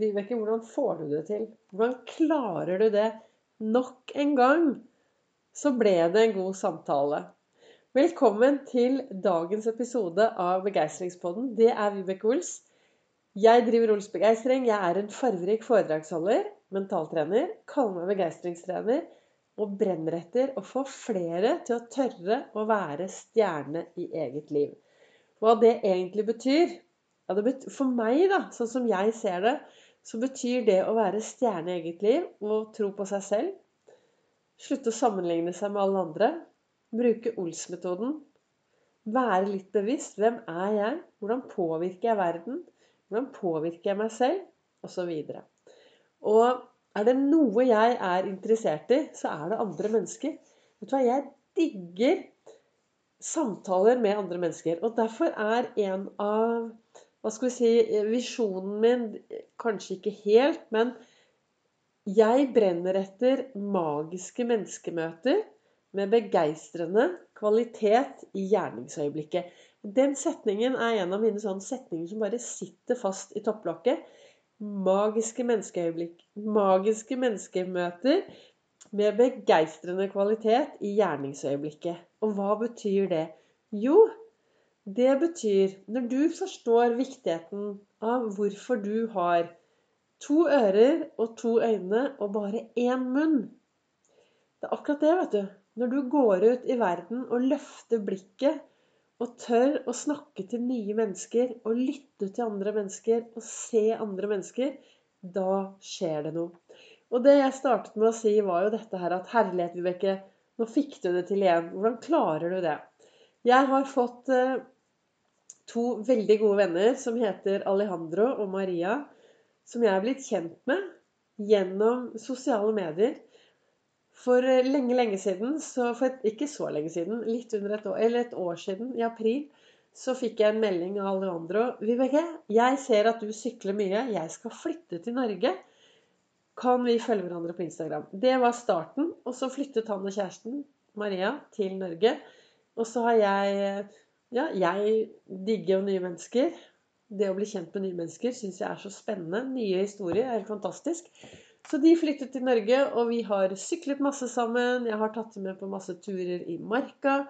Vibeke, hvordan får du det til? Hvordan klarer du det? Nok en gang så ble det en god samtale. Velkommen til dagens episode av Begeistringspodden. Det er Vibeke Ols. Jeg driver Ols Begeistring. Jeg er en farverik foredragsholder, mentaltrener, kaller meg begeistringstrener og brenner etter å få flere til å tørre å være stjerne i eget liv. Hva det egentlig betyr, ja, betyr For meg, da, sånn som jeg ser det, så betyr det å være stjerne i eget liv og tro på seg selv. Slutte å sammenligne seg med alle andre. Bruke Ols-metoden. Være litt bevisst. Hvem er jeg? Hvordan påvirker jeg verden? Hvordan påvirker jeg meg selv? Og så videre. Og er det noe jeg er interessert i, så er det andre mennesker. Vet du hva, Jeg digger samtaler med andre mennesker. Og derfor er en av hva skal vi si, visjonen min Kanskje ikke helt, men jeg brenner etter magiske menneskemøter med begeistrende kvalitet i gjerningsøyeblikket. Den setningen er en av mine sånne setninger som bare sitter fast i topplokket. Magiske menneskeøyeblikk. Magiske menneskemøter med begeistrende kvalitet i gjerningsøyeblikket. Og hva betyr det? Jo, det betyr når du forstår viktigheten av hvorfor du har to ører og to øyne og bare én munn. Det er akkurat det, vet du. Når du går ut i verden og løfter blikket og tør å snakke til nye mennesker og lytte til andre mennesker og se andre mennesker, da skjer det noe. Og det jeg startet med å si, var jo dette her at herlighet, Vibeke, nå fikk du det til igjen. Hvordan klarer du det? Jeg har fått eh, to veldig gode venner som heter Alejandro og Maria, som jeg er blitt kjent med gjennom sosiale medier. For eh, lenge, lenge siden, så et, ikke så lenge siden, litt under et år, eller et år siden, i april, så fikk jeg en melding av Alejandro. Vibeke, jeg ser at du sykler mye. Jeg skal flytte til Norge kan vi følge hverandre på Instagram. Det var starten. Og så flyttet han og kjæresten, Maria, til Norge. Og så har jeg Ja, jeg digger jo nye mennesker. Det å bli kjent med nye mennesker syns jeg er så spennende. Nye historier er helt fantastisk. Så de flyttet til Norge, og vi har syklet masse sammen. Jeg har tatt dem med på masse turer i marka.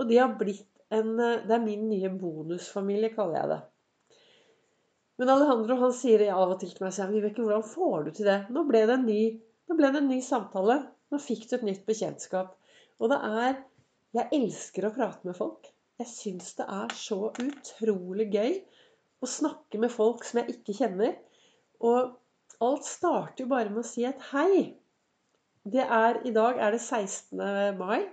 Og de har blitt en Det er min nye bonusfamilie, kaller jeg det. Men Alejandro han sier av og til til meg. sier Vibeke, hvordan får du til det? Nå ble det, en ny, nå ble det en ny samtale. Nå fikk du et nytt bekjentskap. Og det er Jeg elsker å prate med folk. Jeg syns det er så utrolig gøy å snakke med folk som jeg ikke kjenner. Og alt starter jo bare med å si et hei. Er, I dag er det 16. mai.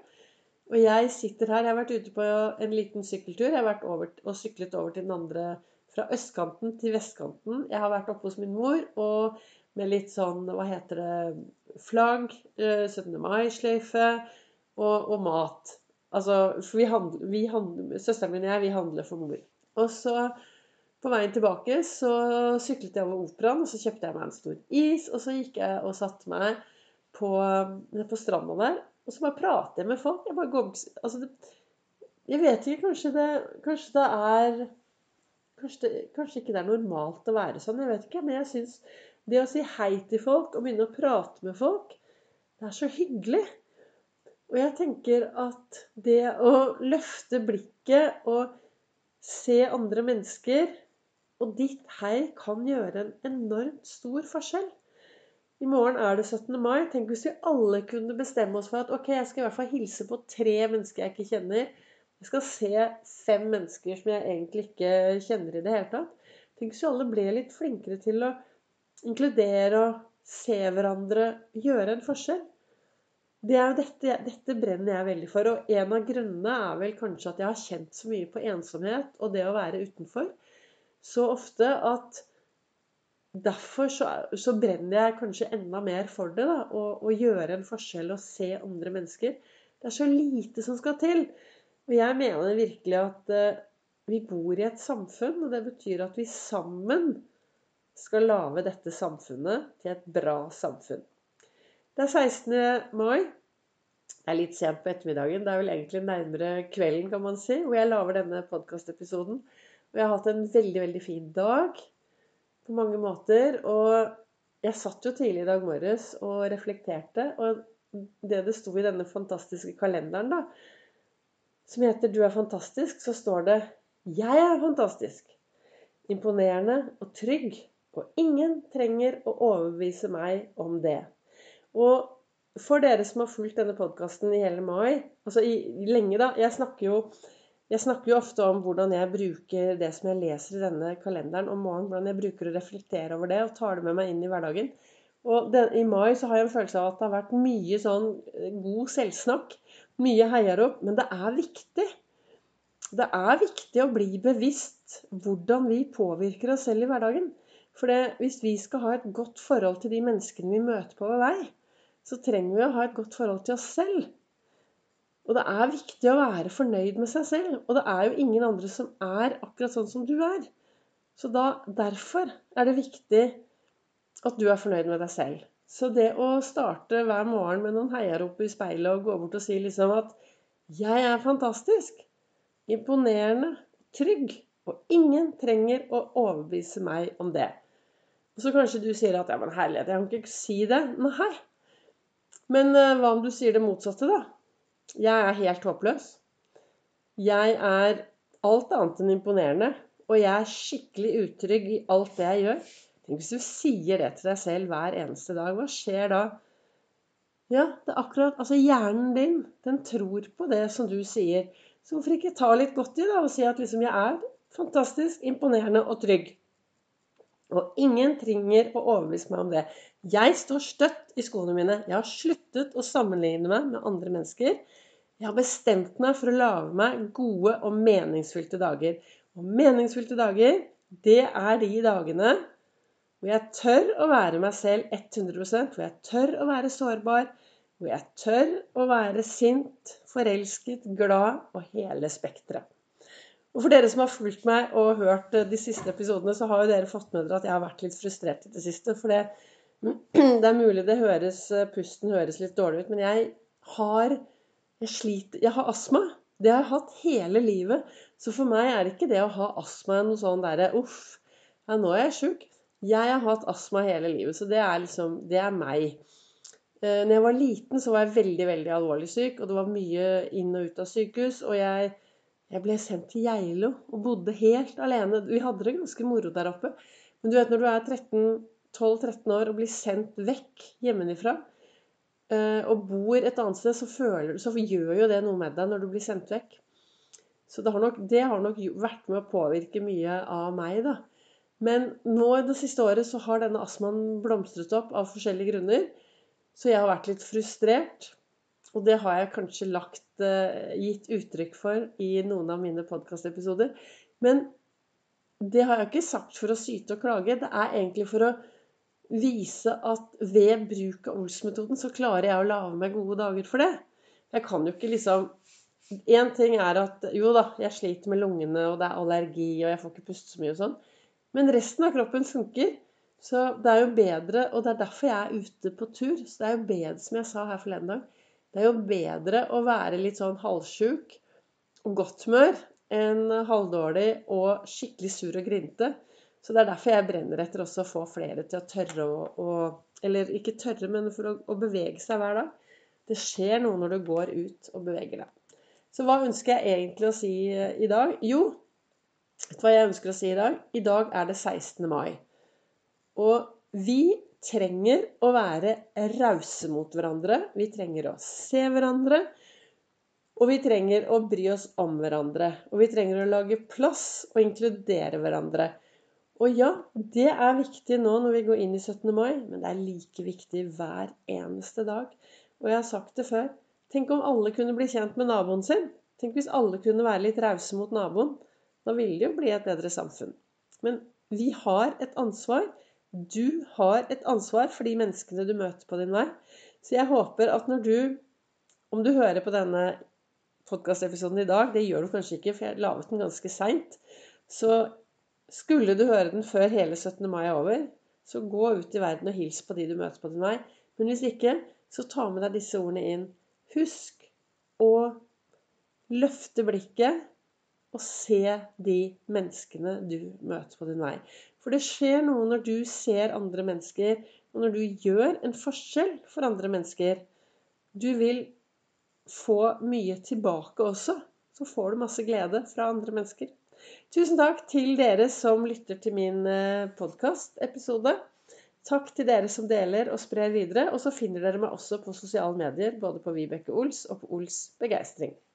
Og jeg sitter her. Jeg har vært ute på en liten sykkeltur. Jeg har vært over, og syklet over til den andre fra østkanten til vestkanten. Jeg har vært oppe hos min mor og med litt sånn, hva heter det, flagg, 17. Eh, mai-sløyfe og, og, mat. Altså, for vi handler, vi handler, Søsteren min og jeg, vi handler for mor. Og så på veien tilbake så syklet jeg over Operaen, og så kjøpte jeg meg en stor is. Og så gikk jeg og satte meg på, på stranda der, og så bare prater jeg med folk. Jeg bare går altså det, Jeg vet ikke, kanskje det, kanskje det er Kanskje, det, kanskje, ikke det er normalt å være sånn. Jeg vet ikke. Men jeg syns det å si hei til folk og begynne å prate med folk, det er så hyggelig. Og jeg tenker at det å løfte blikket og se andre mennesker og ditt hei kan gjøre en enormt stor forskjell. I morgen er det 17. mai. Tenk hvis vi alle kunne bestemme oss for at ok, jeg skal i hvert fall hilse på tre mennesker jeg ikke kjenner jeg skal se fem mennesker som jeg egentlig ikke kjenner i det hele tatt. Tenk hvis vi alle ble litt flinkere til å inkludere og se hverandre, gjøre en forskjell. Det er dette, dette brenner jeg veldig for. Og en av grunnene er vel kanskje at jeg har kjent så mye på ensomhet og det å være utenfor. Så ofte at derfor så, så brenner jeg kanskje enda mer for det. da, Å gjøre en forskjell og se andre mennesker. Det er så lite som skal til. Og jeg mener virkelig at uh, vi bor i et samfunn, og det betyr at vi sammen skal lage dette samfunnet til et bra samfunn. Det er 16. mai. Det er litt sent på ettermiddagen. Det er vel egentlig nærmere kvelden, kan man si, hvor jeg lager denne podkastepisoden. Og jeg har hatt en veldig, veldig fin dag. på mange måter. Og jeg satt jo tidlig i dag morges og reflekterte. Og det det sto i denne fantastiske kalenderen, da, som heter 'Du er fantastisk', så står det 'Jeg er fantastisk'. Imponerende og trygg. Og ingen trenger å overbevise meg om det. Og for dere som har fulgt denne podkasten i hele mai, altså i, lenge, da Jeg snakker jo jeg snakker jo ofte om hvordan jeg bruker det som jeg leser i denne kalenderen om morgenen. Hvordan jeg bruker å reflektere over det og tar det med meg inn i hverdagen. Og den, I mai så har jeg en følelse av at det har vært mye sånn eh, god selvsnakk. Mye heiarop. Men det er viktig. Det er viktig å bli bevisst hvordan vi påvirker oss selv i hverdagen. For det, hvis vi skal ha et godt forhold til de menneskene vi møter på vår vei, så trenger vi å ha et godt forhold til oss selv. Og det er viktig å være fornøyd med seg selv. Og det er jo ingen andre som er akkurat sånn som du er. Så da, derfor er det viktig at du er fornøyd med deg selv. Så det å starte hver morgen med noen heiarop i speilet og gå bort og si liksom at 'Jeg er fantastisk', imponerende, trygg, og ingen trenger å overbevise meg om det. Og så kanskje du sier at 'ja, men herlighet, jeg kan ikke si det'. Nei. Men uh, hva om du sier det motsatte, da? Jeg er helt håpløs. Jeg er alt annet enn imponerende. Og jeg er skikkelig utrygg i alt det jeg gjør. Tenk hvis du sier det til deg selv hver eneste dag. Hva skjer da? Ja, det er akkurat Altså, hjernen din, den tror på det som du sier. Så hvorfor ikke ta litt godt i det og si at liksom jeg er fantastisk, imponerende og trygg? Og ingen trenger å overbevise meg om det. Jeg står støtt i skoene mine. Jeg har sluttet å sammenligne meg med andre mennesker. Jeg har bestemt meg for å lage meg gode og meningsfylte dager. Og meningsfylte dager, det er de dagene hvor jeg tør å være meg selv 100% hvor jeg tør å være sårbar, hvor jeg tør å være sint, forelsket, glad og hele spekteret. Og for dere som har fulgt meg og hørt de siste episodene, så har jo dere fått med dere at jeg har vært litt frustrert i det siste. For det, det er mulig det høres, pusten høres litt dårlig ut, men jeg har jeg sliter Jeg har astma. Det har jeg hatt hele livet. Så for meg er ikke det å ha astma noe sånn derre Uff, ja, nå er jeg sjuk. Jeg har hatt astma hele livet, så det er liksom Det er meg. Eh, når jeg var liten, så var jeg veldig, veldig alvorlig syk, og det var mye inn og ut av sykehus. Og jeg, jeg ble sendt til Geilo og bodde helt alene. Vi hadde det ganske moro der oppe. Men du vet når du er 12-13 år og blir sendt vekk hjemmefra eh, og bor et annet sted, så, føler, så gjør jo det noe med deg når du blir sendt vekk. Så det har nok, det har nok vært med å påvirke mye av meg, da. Men nå det siste året så har denne astmaen blomstret opp av forskjellige grunner. Så jeg har vært litt frustrert. Og det har jeg kanskje lagt, uh, gitt uttrykk for i noen av mine podkastepisoder. Men det har jeg ikke sagt for å syte og klage. Det er egentlig for å vise at ved bruk av Ols-metoden så klarer jeg å lage meg gode dager for det. Jeg kan jo ikke liksom Én ting er at jo da, jeg sliter med lungene, og det er allergi, og jeg får ikke puste så mye og sånn. Men resten av kroppen funker. Så det er jo bedre, og det er derfor jeg er ute på tur. Så det er jo bedre, som jeg sa her forleden dag, det er jo bedre å være litt sånn halvsjuk og godt humør enn halvdårlig og skikkelig sur og grinte. Så det er derfor jeg brenner etter også å få flere til å tørre å, Eller ikke tørre, men for å, å, bevege seg hver dag. Det skjer noe når du går ut og beveger deg. Så hva ønsker jeg egentlig å si i dag? Jo, Vet du hva jeg ønsker å si i dag? I dag er det 16. mai. Og vi trenger å være rause mot hverandre. Vi trenger å se hverandre. Og vi trenger å bry oss om hverandre. Og vi trenger å lage plass og inkludere hverandre. Og ja, det er viktig nå når vi går inn i 17. mai, men det er like viktig hver eneste dag. Og jeg har sagt det før. Tenk om alle kunne bli kjent med naboen sin. Tenk hvis alle kunne være litt rause mot naboen. Da vil det jo bli et bedre samfunn. Men vi har et ansvar. Du har et ansvar for de menneskene du møter på din vei. Så jeg håper at når du, om du hører på denne podkastepisoden i dag Det gjør du kanskje ikke, for jeg laget den ganske seint. Så skulle du høre den før hele 17. mai er over, så gå ut i verden og hils på de du møter på din vei. Men hvis ikke, så ta med deg disse ordene inn. Husk å løfte blikket og se de menneskene du møter på din vei. For det skjer noe når du ser andre mennesker, og når du gjør en forskjell for andre mennesker. Du vil få mye tilbake også. Så får du masse glede fra andre mennesker. Tusen takk til dere som lytter til min eh, podkastepisode. Takk til dere som deler og sprer videre. Og så finner dere meg også på sosiale medier, både på Vibeke Ols og på Ols Begeistring.